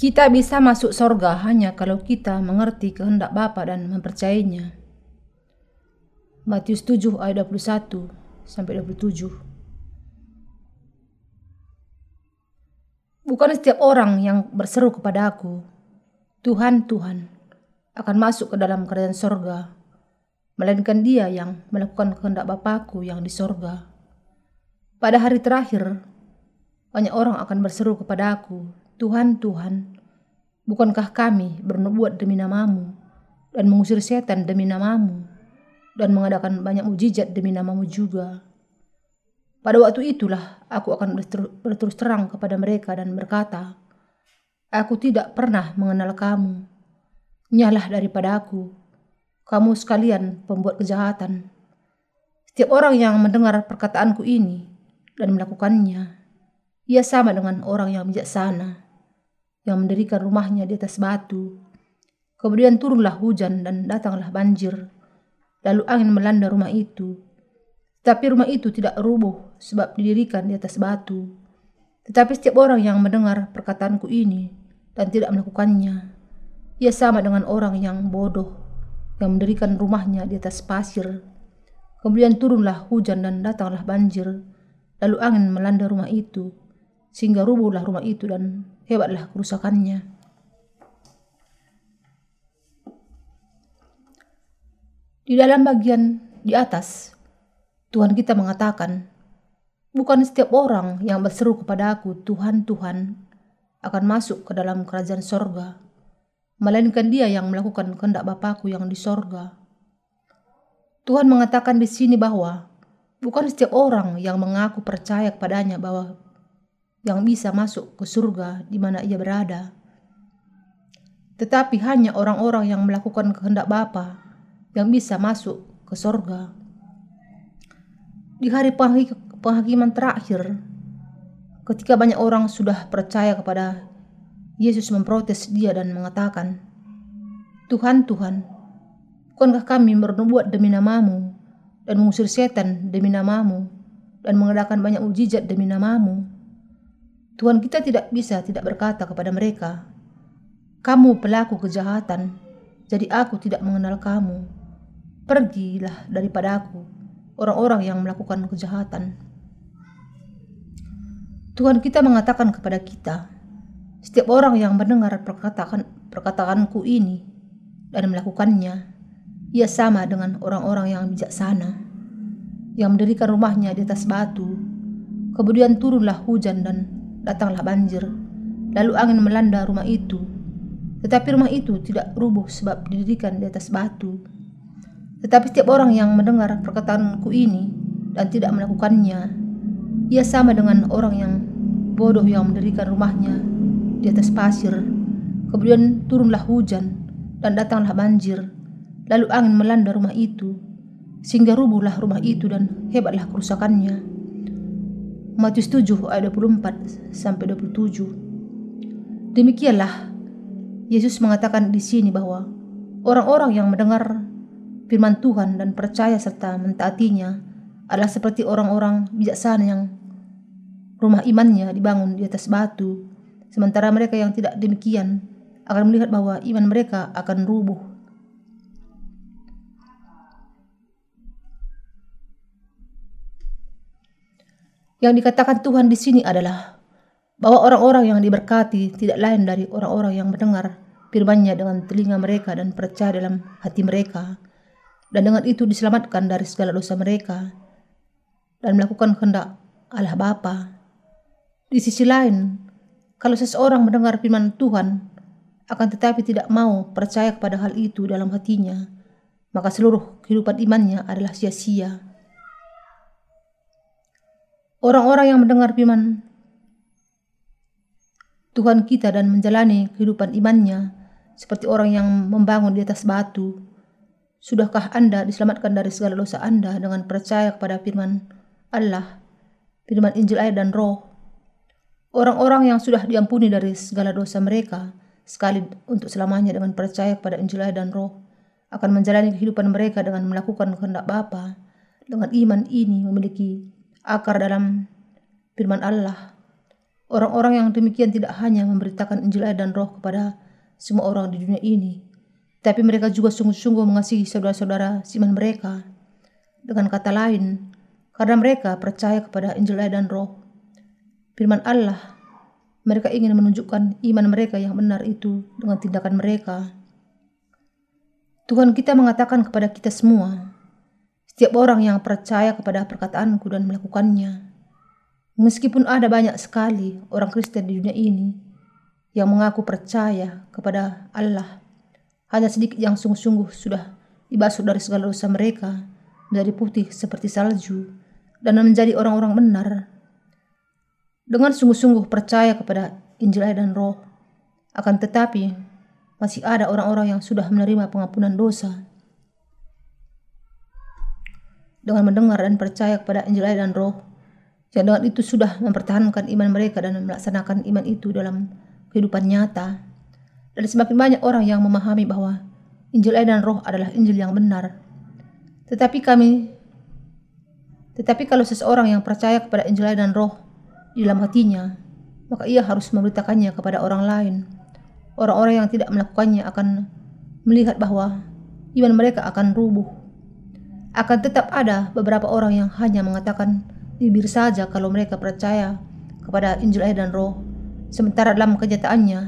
Kita bisa masuk sorga hanya kalau kita mengerti kehendak Bapa dan mempercayainya. Matius 7 ayat 21 sampai 27. Bukan setiap orang yang berseru kepada aku, Tuhan, Tuhan, akan masuk ke dalam kerajaan sorga, melainkan dia yang melakukan kehendak Bapakku yang di sorga. Pada hari terakhir, banyak orang akan berseru kepada aku, Tuhan, Tuhan, bukankah kami bernubuat demi namamu dan mengusir setan demi namamu dan mengadakan banyak mujizat demi namamu juga? Pada waktu itulah aku akan berterus terang kepada mereka dan berkata, Aku tidak pernah mengenal kamu. Nyalah daripada aku. Kamu sekalian pembuat kejahatan. Setiap orang yang mendengar perkataanku ini dan melakukannya, ia sama dengan orang yang bijaksana yang mendirikan rumahnya di atas batu. Kemudian turunlah hujan dan datanglah banjir. Lalu angin melanda rumah itu. Tetapi rumah itu tidak rubuh sebab didirikan di atas batu. Tetapi setiap orang yang mendengar perkataanku ini dan tidak melakukannya, ia sama dengan orang yang bodoh yang mendirikan rumahnya di atas pasir. Kemudian turunlah hujan dan datanglah banjir. Lalu angin melanda rumah itu, sehingga rubuhlah rumah itu dan hebatlah kerusakannya. Di dalam bagian di atas, Tuhan kita mengatakan, Bukan setiap orang yang berseru kepada aku, Tuhan, Tuhan, akan masuk ke dalam kerajaan sorga, melainkan dia yang melakukan kehendak Bapakku yang di sorga. Tuhan mengatakan di sini bahwa bukan setiap orang yang mengaku percaya kepadanya bahwa yang bisa masuk ke surga di mana ia berada. Tetapi hanya orang-orang yang melakukan kehendak Bapa yang bisa masuk ke surga. Di hari penghakiman terakhir, ketika banyak orang sudah percaya kepada Yesus memprotes dia dan mengatakan, Tuhan, Tuhan, bukankah kami bernubuat demi namamu dan mengusir setan demi namamu dan mengadakan banyak mujizat demi namamu? Tuhan kita tidak bisa tidak berkata kepada mereka, "Kamu pelaku kejahatan, jadi aku tidak mengenal kamu. Pergilah daripada aku, orang-orang yang melakukan kejahatan." Tuhan kita mengatakan kepada kita, setiap orang yang mendengar perkataan perkataanku ini dan melakukannya, ia sama dengan orang-orang yang bijaksana, yang mendirikan rumahnya di atas batu. Kemudian turunlah hujan dan datanglah banjir. Lalu angin melanda rumah itu. Tetapi rumah itu tidak rubuh sebab didirikan di atas batu. Tetapi setiap orang yang mendengar perkataanku ini dan tidak melakukannya, ia sama dengan orang yang bodoh yang mendirikan rumahnya di atas pasir. Kemudian turunlah hujan dan datanglah banjir. Lalu angin melanda rumah itu, sehingga rubuhlah rumah itu dan hebatlah kerusakannya. Matius 7 ayat 24 sampai 27. Demikianlah Yesus mengatakan di sini bahwa orang-orang yang mendengar firman Tuhan dan percaya serta mentaatinya adalah seperti orang-orang bijaksana yang rumah imannya dibangun di atas batu, sementara mereka yang tidak demikian akan melihat bahwa iman mereka akan rubuh Yang dikatakan Tuhan di sini adalah bahwa orang-orang yang diberkati tidak lain dari orang-orang yang mendengar firman-Nya dengan telinga mereka dan percaya dalam hati mereka dan dengan itu diselamatkan dari segala dosa mereka dan melakukan kehendak Allah Bapa. Di sisi lain, kalau seseorang mendengar firman Tuhan akan tetapi tidak mau percaya kepada hal itu dalam hatinya, maka seluruh kehidupan imannya adalah sia-sia. Orang-orang yang mendengar firman Tuhan kita dan menjalani kehidupan imannya seperti orang yang membangun di atas batu. Sudahkah Anda diselamatkan dari segala dosa Anda dengan percaya kepada firman Allah, firman Injil air dan roh? Orang-orang yang sudah diampuni dari segala dosa mereka sekali untuk selamanya dengan percaya kepada Injil air dan roh akan menjalani kehidupan mereka dengan melakukan kehendak Bapa. Dengan iman ini memiliki akar dalam firman Allah. Orang-orang yang demikian tidak hanya memberitakan Injil air dan roh kepada semua orang di dunia ini, tapi mereka juga sungguh-sungguh mengasihi saudara-saudara siman mereka. Dengan kata lain, karena mereka percaya kepada Injil air dan roh, firman Allah, mereka ingin menunjukkan iman mereka yang benar itu dengan tindakan mereka. Tuhan kita mengatakan kepada kita semua, setiap orang yang percaya kepada perkataanku dan melakukannya, Meskipun ada banyak sekali orang Kristen di dunia ini yang mengaku percaya kepada Allah, hanya sedikit yang sungguh-sungguh sudah dibasuh dari segala dosa mereka dari putih seperti salju dan menjadi orang-orang benar dengan sungguh-sungguh percaya kepada Injil dan Roh. Akan tetapi masih ada orang-orang yang sudah menerima pengampunan dosa dengan mendengar dan percaya kepada Injil dan Roh yang dengan itu sudah mempertahankan iman mereka dan melaksanakan iman itu dalam kehidupan nyata. Dan semakin banyak orang yang memahami bahwa Injil air dan roh adalah Injil yang benar. Tetapi kami tetapi kalau seseorang yang percaya kepada Injil air dan roh di dalam hatinya, maka ia harus memberitakannya kepada orang lain. Orang-orang yang tidak melakukannya akan melihat bahwa iman mereka akan rubuh. Akan tetap ada beberapa orang yang hanya mengatakan bibir saja kalau mereka percaya kepada Injil air dan roh. Sementara dalam kenyataannya,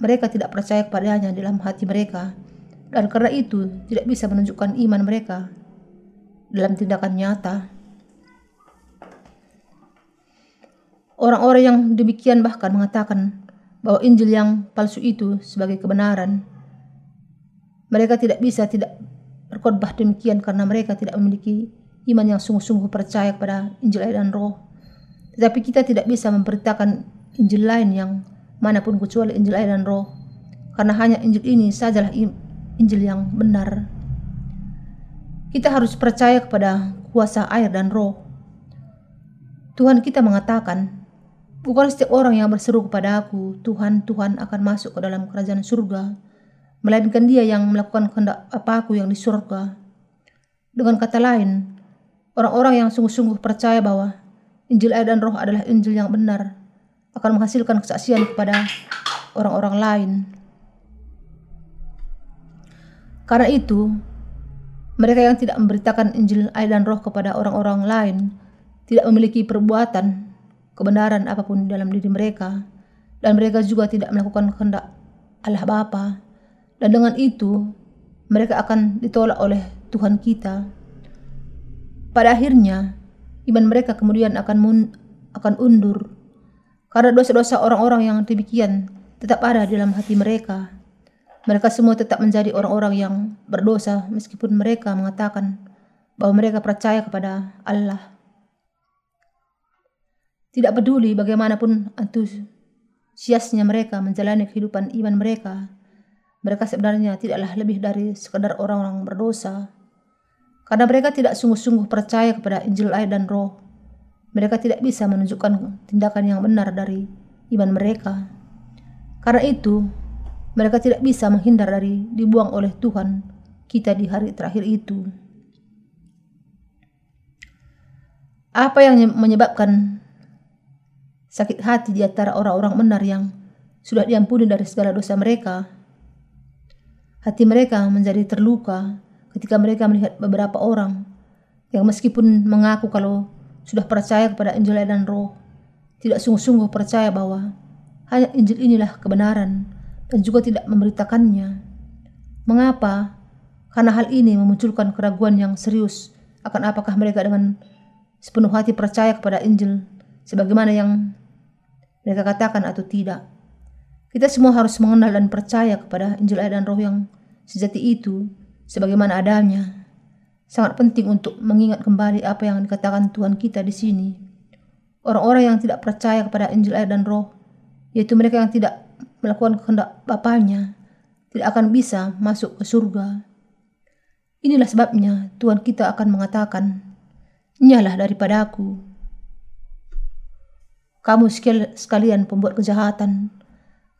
mereka tidak percaya kepadanya dalam hati mereka. Dan karena itu tidak bisa menunjukkan iman mereka dalam tindakan nyata. Orang-orang yang demikian bahkan mengatakan bahwa Injil yang palsu itu sebagai kebenaran. Mereka tidak bisa tidak berkhotbah demikian karena mereka tidak memiliki iman yang sungguh-sungguh percaya kepada Injil air dan roh. Tetapi kita tidak bisa memberitakan Injil lain yang mana pun kecuali Injil air dan roh. Karena hanya Injil ini sajalah Injil yang benar. Kita harus percaya kepada kuasa air dan roh. Tuhan kita mengatakan, Bukan setiap orang yang berseru kepada aku, Tuhan, Tuhan akan masuk ke dalam kerajaan surga, melainkan dia yang melakukan kehendak apa aku yang di surga. Dengan kata lain, Orang-orang yang sungguh-sungguh percaya bahwa Injil air dan roh adalah Injil yang benar akan menghasilkan kesaksian kepada orang-orang lain. Karena itu, mereka yang tidak memberitakan Injil air dan roh kepada orang-orang lain tidak memiliki perbuatan kebenaran apa pun dalam diri mereka dan mereka juga tidak melakukan kehendak Allah Bapa dan dengan itu mereka akan ditolak oleh Tuhan kita pada akhirnya, iman mereka kemudian akan mun, akan undur. Karena dosa-dosa orang-orang yang demikian tetap ada di dalam hati mereka. Mereka semua tetap menjadi orang-orang yang berdosa meskipun mereka mengatakan bahwa mereka percaya kepada Allah. Tidak peduli bagaimanapun antusiasnya mereka menjalani kehidupan iman mereka, mereka sebenarnya tidaklah lebih dari sekadar orang-orang berdosa karena mereka tidak sungguh-sungguh percaya kepada Injil air dan roh. Mereka tidak bisa menunjukkan tindakan yang benar dari iman mereka. Karena itu, mereka tidak bisa menghindar dari dibuang oleh Tuhan kita di hari terakhir itu. Apa yang menyebabkan sakit hati di antara orang-orang benar yang sudah diampuni dari segala dosa mereka? Hati mereka menjadi terluka ketika mereka melihat beberapa orang yang meskipun mengaku kalau sudah percaya kepada Injil dan Roh, tidak sungguh-sungguh percaya bahwa hanya Injil inilah kebenaran dan juga tidak memberitakannya. Mengapa? Karena hal ini memunculkan keraguan yang serius akan apakah mereka dengan sepenuh hati percaya kepada Injil sebagaimana yang mereka katakan atau tidak. Kita semua harus mengenal dan percaya kepada Injil dan Roh yang sejati itu sebagaimana adanya. Sangat penting untuk mengingat kembali apa yang dikatakan Tuhan kita di sini. Orang-orang yang tidak percaya kepada Injil air dan roh, yaitu mereka yang tidak melakukan kehendak Bapaknya, tidak akan bisa masuk ke surga. Inilah sebabnya Tuhan kita akan mengatakan, Nyalah daripada aku. Kamu sekalian pembuat kejahatan.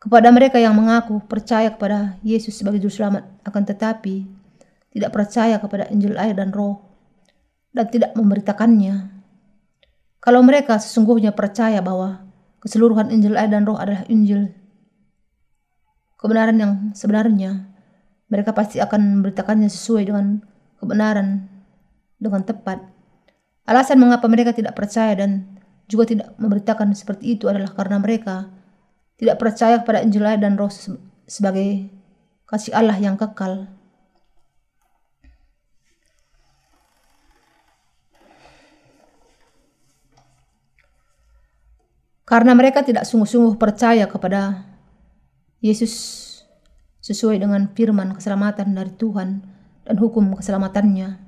Kepada mereka yang mengaku percaya kepada Yesus sebagai juru selamat, akan tetapi tidak percaya kepada Injil air dan roh, dan tidak memberitakannya. Kalau mereka sesungguhnya percaya bahwa keseluruhan Injil air dan roh adalah Injil kebenaran yang sebenarnya, mereka pasti akan memberitakannya sesuai dengan kebenaran dengan tepat. Alasan mengapa mereka tidak percaya dan juga tidak memberitakan seperti itu adalah karena mereka tidak percaya kepada Injil dan roh sebagai kasih Allah yang kekal. Karena mereka tidak sungguh-sungguh percaya kepada Yesus sesuai dengan firman keselamatan dari Tuhan dan hukum keselamatannya.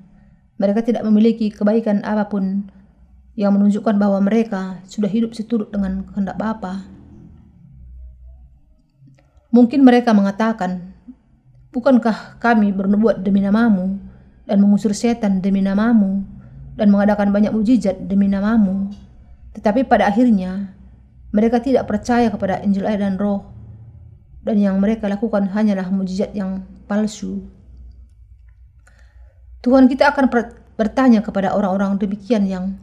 Mereka tidak memiliki kebaikan apa pun yang menunjukkan bahwa mereka sudah hidup seturut dengan kehendak Bapa. Mungkin mereka mengatakan, Bukankah kami bernubuat demi namamu dan mengusir setan demi namamu dan mengadakan banyak mujizat demi namamu? Tetapi pada akhirnya, mereka tidak percaya kepada Injil air dan roh dan yang mereka lakukan hanyalah mujizat yang palsu. Tuhan kita akan bertanya kepada orang-orang demikian yang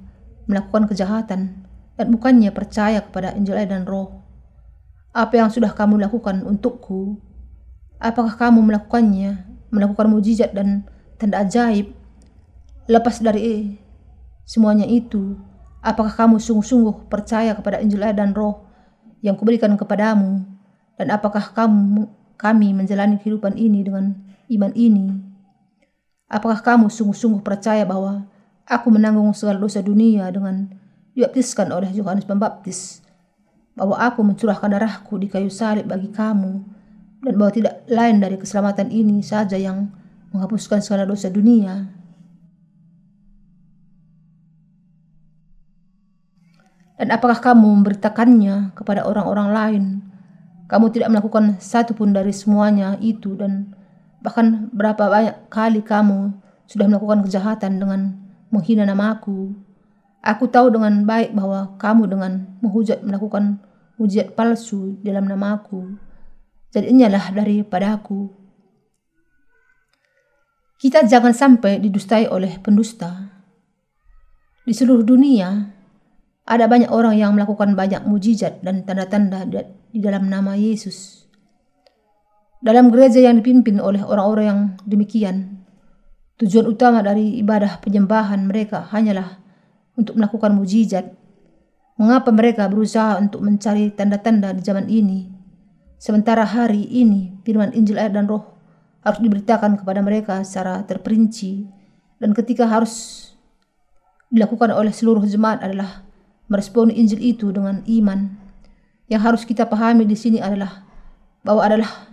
melakukan kejahatan dan bukannya percaya kepada Injil dan Roh. Apa yang sudah kamu lakukan untukku? Apakah kamu melakukannya, melakukan mujizat dan tanda ajaib? Lepas dari semuanya itu, apakah kamu sungguh-sungguh percaya kepada Injil dan Roh yang kuberikan kepadamu dan apakah kamu, kami menjalani kehidupan ini dengan iman ini? Apakah kamu sungguh-sungguh percaya bahwa aku menanggung segala dosa dunia dengan dibaptiskan oleh Yohanes Pembaptis? Bahwa aku mencurahkan darahku di kayu salib bagi kamu dan bahwa tidak lain dari keselamatan ini saja yang menghapuskan segala dosa dunia? Dan apakah kamu memberitakannya kepada orang-orang lain kamu tidak melakukan satu pun dari semuanya itu dan bahkan berapa banyak kali kamu sudah melakukan kejahatan dengan menghina namaku. Aku tahu dengan baik bahwa kamu dengan menghujat melakukan mujizat palsu dalam namaku. Jadi inyalah daripadaku. Kita jangan sampai didustai oleh pendusta. Di seluruh dunia, ada banyak orang yang melakukan banyak mujizat dan tanda-tanda di dalam nama Yesus. Dalam gereja yang dipimpin oleh orang-orang yang demikian, tujuan utama dari ibadah penyembahan mereka hanyalah untuk melakukan mujizat. Mengapa mereka berusaha untuk mencari tanda-tanda di zaman ini? Sementara hari ini firman Injil air dan roh harus diberitakan kepada mereka secara terperinci dan ketika harus dilakukan oleh seluruh jemaat adalah meresponi Injil itu dengan iman yang harus kita pahami di sini adalah bahwa adalah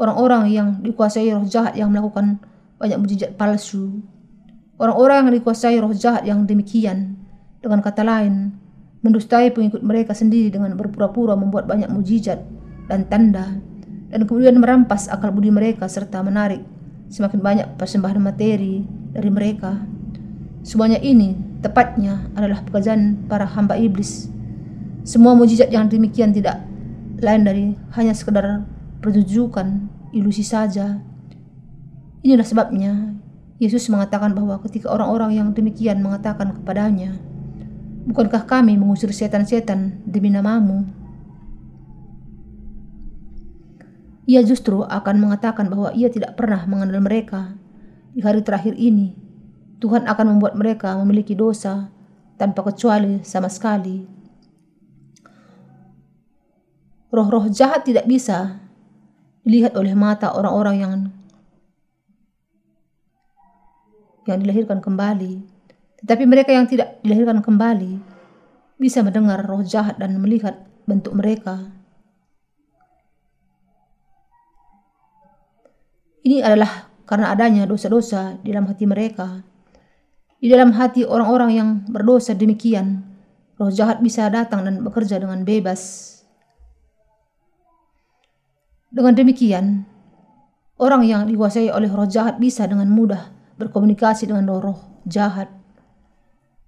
orang-orang yang dikuasai roh jahat yang melakukan banyak mujizat palsu. Orang-orang yang dikuasai roh jahat yang demikian, dengan kata lain, mendustai pengikut mereka sendiri dengan berpura-pura membuat banyak mujizat dan tanda, dan kemudian merampas akal budi mereka serta menarik semakin banyak persembahan materi dari mereka. Semuanya ini tepatnya adalah pekerjaan para hamba iblis semua mujizat yang demikian tidak lain dari hanya sekedar pertunjukan ilusi saja. Inilah sebabnya Yesus mengatakan bahwa ketika orang-orang yang demikian mengatakan kepadanya, Bukankah kami mengusir setan-setan demi namamu? Ia justru akan mengatakan bahwa ia tidak pernah mengenal mereka. Di hari terakhir ini, Tuhan akan membuat mereka memiliki dosa tanpa kecuali sama sekali. Roh-roh jahat tidak bisa dilihat oleh mata orang-orang yang yang dilahirkan kembali. Tetapi mereka yang tidak dilahirkan kembali bisa mendengar roh jahat dan melihat bentuk mereka. Ini adalah karena adanya dosa-dosa di dalam hati mereka. Di dalam hati orang-orang yang berdosa demikian, roh jahat bisa datang dan bekerja dengan bebas. Dengan demikian, orang yang dikuasai oleh roh jahat bisa dengan mudah berkomunikasi dengan roh-roh jahat.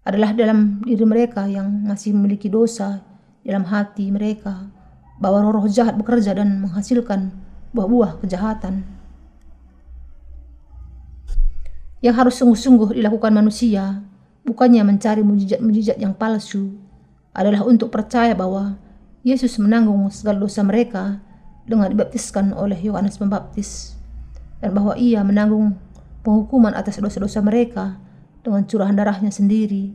Adalah dalam diri mereka yang masih memiliki dosa dalam hati mereka bahwa roh-roh jahat bekerja dan menghasilkan buah-buah kejahatan. Yang harus sungguh-sungguh dilakukan manusia bukannya mencari mujizat-mujizat yang palsu adalah untuk percaya bahwa Yesus menanggung segala dosa mereka dengan dibaptiskan oleh Yohanes Pembaptis dan bahwa ia menanggung penghukuman atas dosa-dosa mereka dengan curahan darahnya sendiri.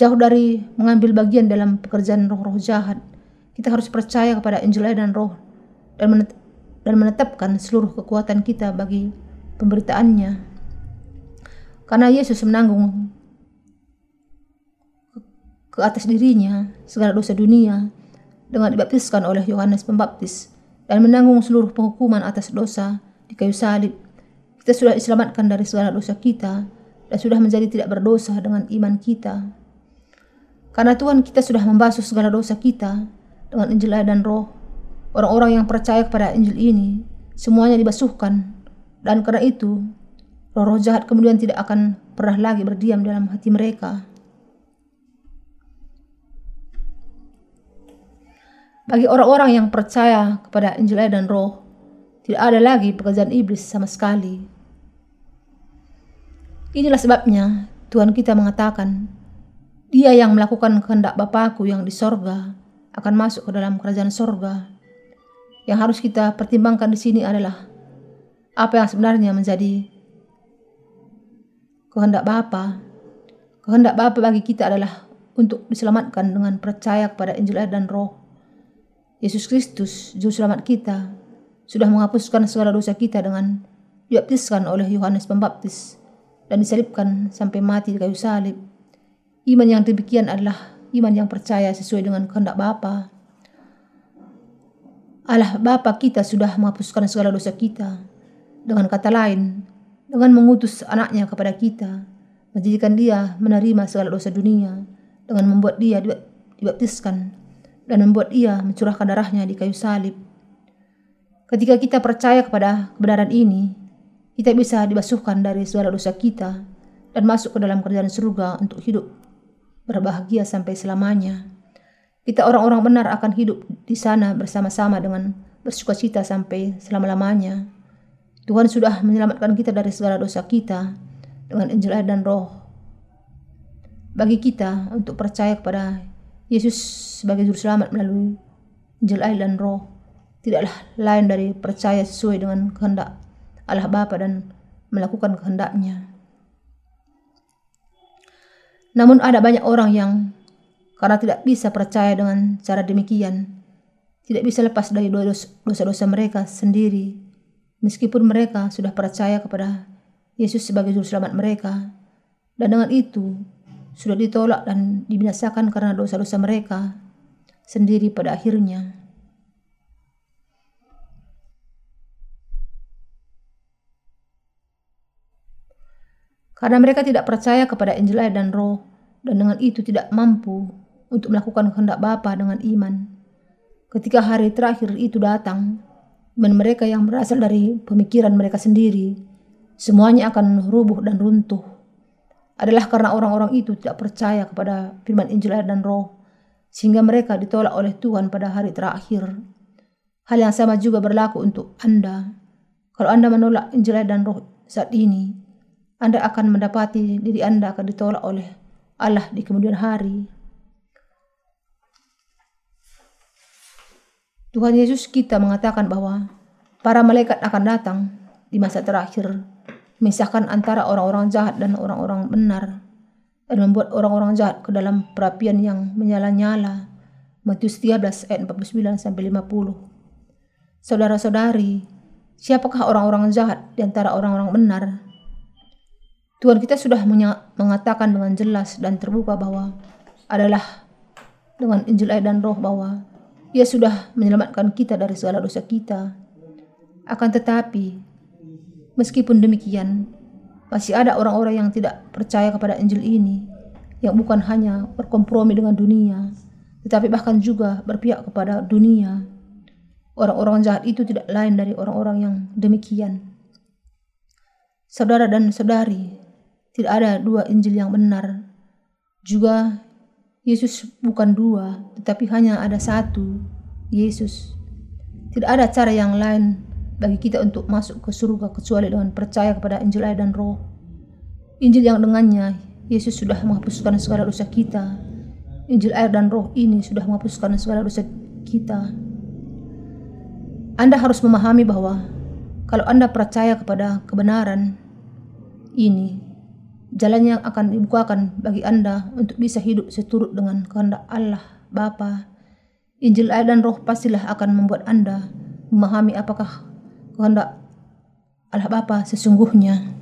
Jauh dari mengambil bagian dalam pekerjaan roh-roh jahat, kita harus percaya kepada Injil dan roh dan menetapkan seluruh kekuatan kita bagi pemberitaannya. Karena Yesus menanggung ke atas dirinya segala dosa dunia dengan dibaptiskan oleh Yohanes Pembaptis dan menanggung seluruh penghukuman atas dosa di kayu salib. Kita sudah diselamatkan dari segala dosa kita dan sudah menjadi tidak berdosa dengan iman kita. Karena Tuhan kita sudah membasuh segala dosa kita dengan Injil dan Roh. Orang-orang yang percaya kepada Injil ini semuanya dibasuhkan dan karena itu roh-roh jahat kemudian tidak akan pernah lagi berdiam dalam hati mereka. Bagi orang-orang yang percaya kepada Injil dan Roh, tidak ada lagi pekerjaan iblis sama sekali. Inilah sebabnya Tuhan kita mengatakan, Dia yang melakukan kehendak Bapakku yang di sorga akan masuk ke dalam kerajaan sorga. Yang harus kita pertimbangkan di sini adalah apa yang sebenarnya menjadi kehendak Bapa. Kehendak Bapa bagi kita adalah untuk diselamatkan dengan percaya kepada Injil dan Roh Yesus Kristus, Juru Selamat kita, sudah menghapuskan segala dosa kita dengan dibaptiskan oleh Yohanes Pembaptis dan disalibkan sampai mati di kayu salib. Iman yang demikian adalah iman yang percaya sesuai dengan kehendak Bapa. Allah Bapa kita sudah menghapuskan segala dosa kita. Dengan kata lain, dengan mengutus anaknya kepada kita, menjadikan dia menerima segala dosa dunia, dengan membuat dia dibaptiskan dan membuat ia mencurahkan darahnya di kayu salib. Ketika kita percaya kepada kebenaran ini, kita bisa dibasuhkan dari segala dosa kita dan masuk ke dalam kerajaan surga untuk hidup berbahagia sampai selamanya. Kita orang-orang benar akan hidup di sana bersama-sama dengan bersuka cita sampai selama-lamanya. Tuhan sudah menyelamatkan kita dari segala dosa kita dengan Injil dan Roh. Bagi kita untuk percaya kepada Yesus sebagai juru selamat melalui Injil air dan roh tidaklah lain dari percaya sesuai dengan kehendak Allah Bapa dan melakukan kehendaknya. Namun ada banyak orang yang karena tidak bisa percaya dengan cara demikian, tidak bisa lepas dari dosa-dosa mereka sendiri, meskipun mereka sudah percaya kepada Yesus sebagai juru selamat mereka. Dan dengan itu, sudah ditolak dan dibinasakan karena dosa-dosa mereka sendiri pada akhirnya. Karena mereka tidak percaya kepada Injil dan Roh dan dengan itu tidak mampu untuk melakukan kehendak Bapa dengan iman. Ketika hari terakhir itu datang, iman mereka yang berasal dari pemikiran mereka sendiri, semuanya akan rubuh dan runtuh adalah karena orang-orang itu tidak percaya kepada firman Injil dan Roh, sehingga mereka ditolak oleh Tuhan pada hari terakhir. Hal yang sama juga berlaku untuk Anda. Kalau Anda menolak Injil dan Roh saat ini, Anda akan mendapati diri Anda akan ditolak oleh Allah di kemudian hari. Tuhan Yesus kita mengatakan bahwa para malaikat akan datang di masa terakhir memisahkan antara orang-orang jahat dan orang-orang benar dan membuat orang-orang jahat ke dalam perapian yang menyala-nyala. Matius 13 ayat 49 sampai 50. Saudara-saudari, siapakah orang-orang jahat di antara orang-orang benar? Tuhan kita sudah mengatakan dengan jelas dan terbuka bahwa adalah dengan Injil ayat dan roh bahwa ia sudah menyelamatkan kita dari segala dosa kita. Akan tetapi, Meskipun demikian, masih ada orang-orang yang tidak percaya kepada Injil ini, yang bukan hanya berkompromi dengan dunia, tetapi bahkan juga berpihak kepada dunia. Orang-orang jahat itu tidak lain dari orang-orang yang demikian. Saudara dan saudari, tidak ada dua Injil yang benar. Juga Yesus bukan dua, tetapi hanya ada satu, Yesus. Tidak ada cara yang lain bagi kita untuk masuk ke surga kecuali dengan percaya kepada Injil air dan roh. Injil yang dengannya Yesus sudah menghapuskan segala dosa kita. Injil air dan roh ini sudah menghapuskan segala dosa kita. Anda harus memahami bahwa kalau Anda percaya kepada kebenaran ini, jalan yang akan dibukakan bagi Anda untuk bisa hidup seturut dengan kehendak Allah Bapa. Injil air dan roh pastilah akan membuat Anda memahami apakah kehendak Allah Bapa sesungguhnya.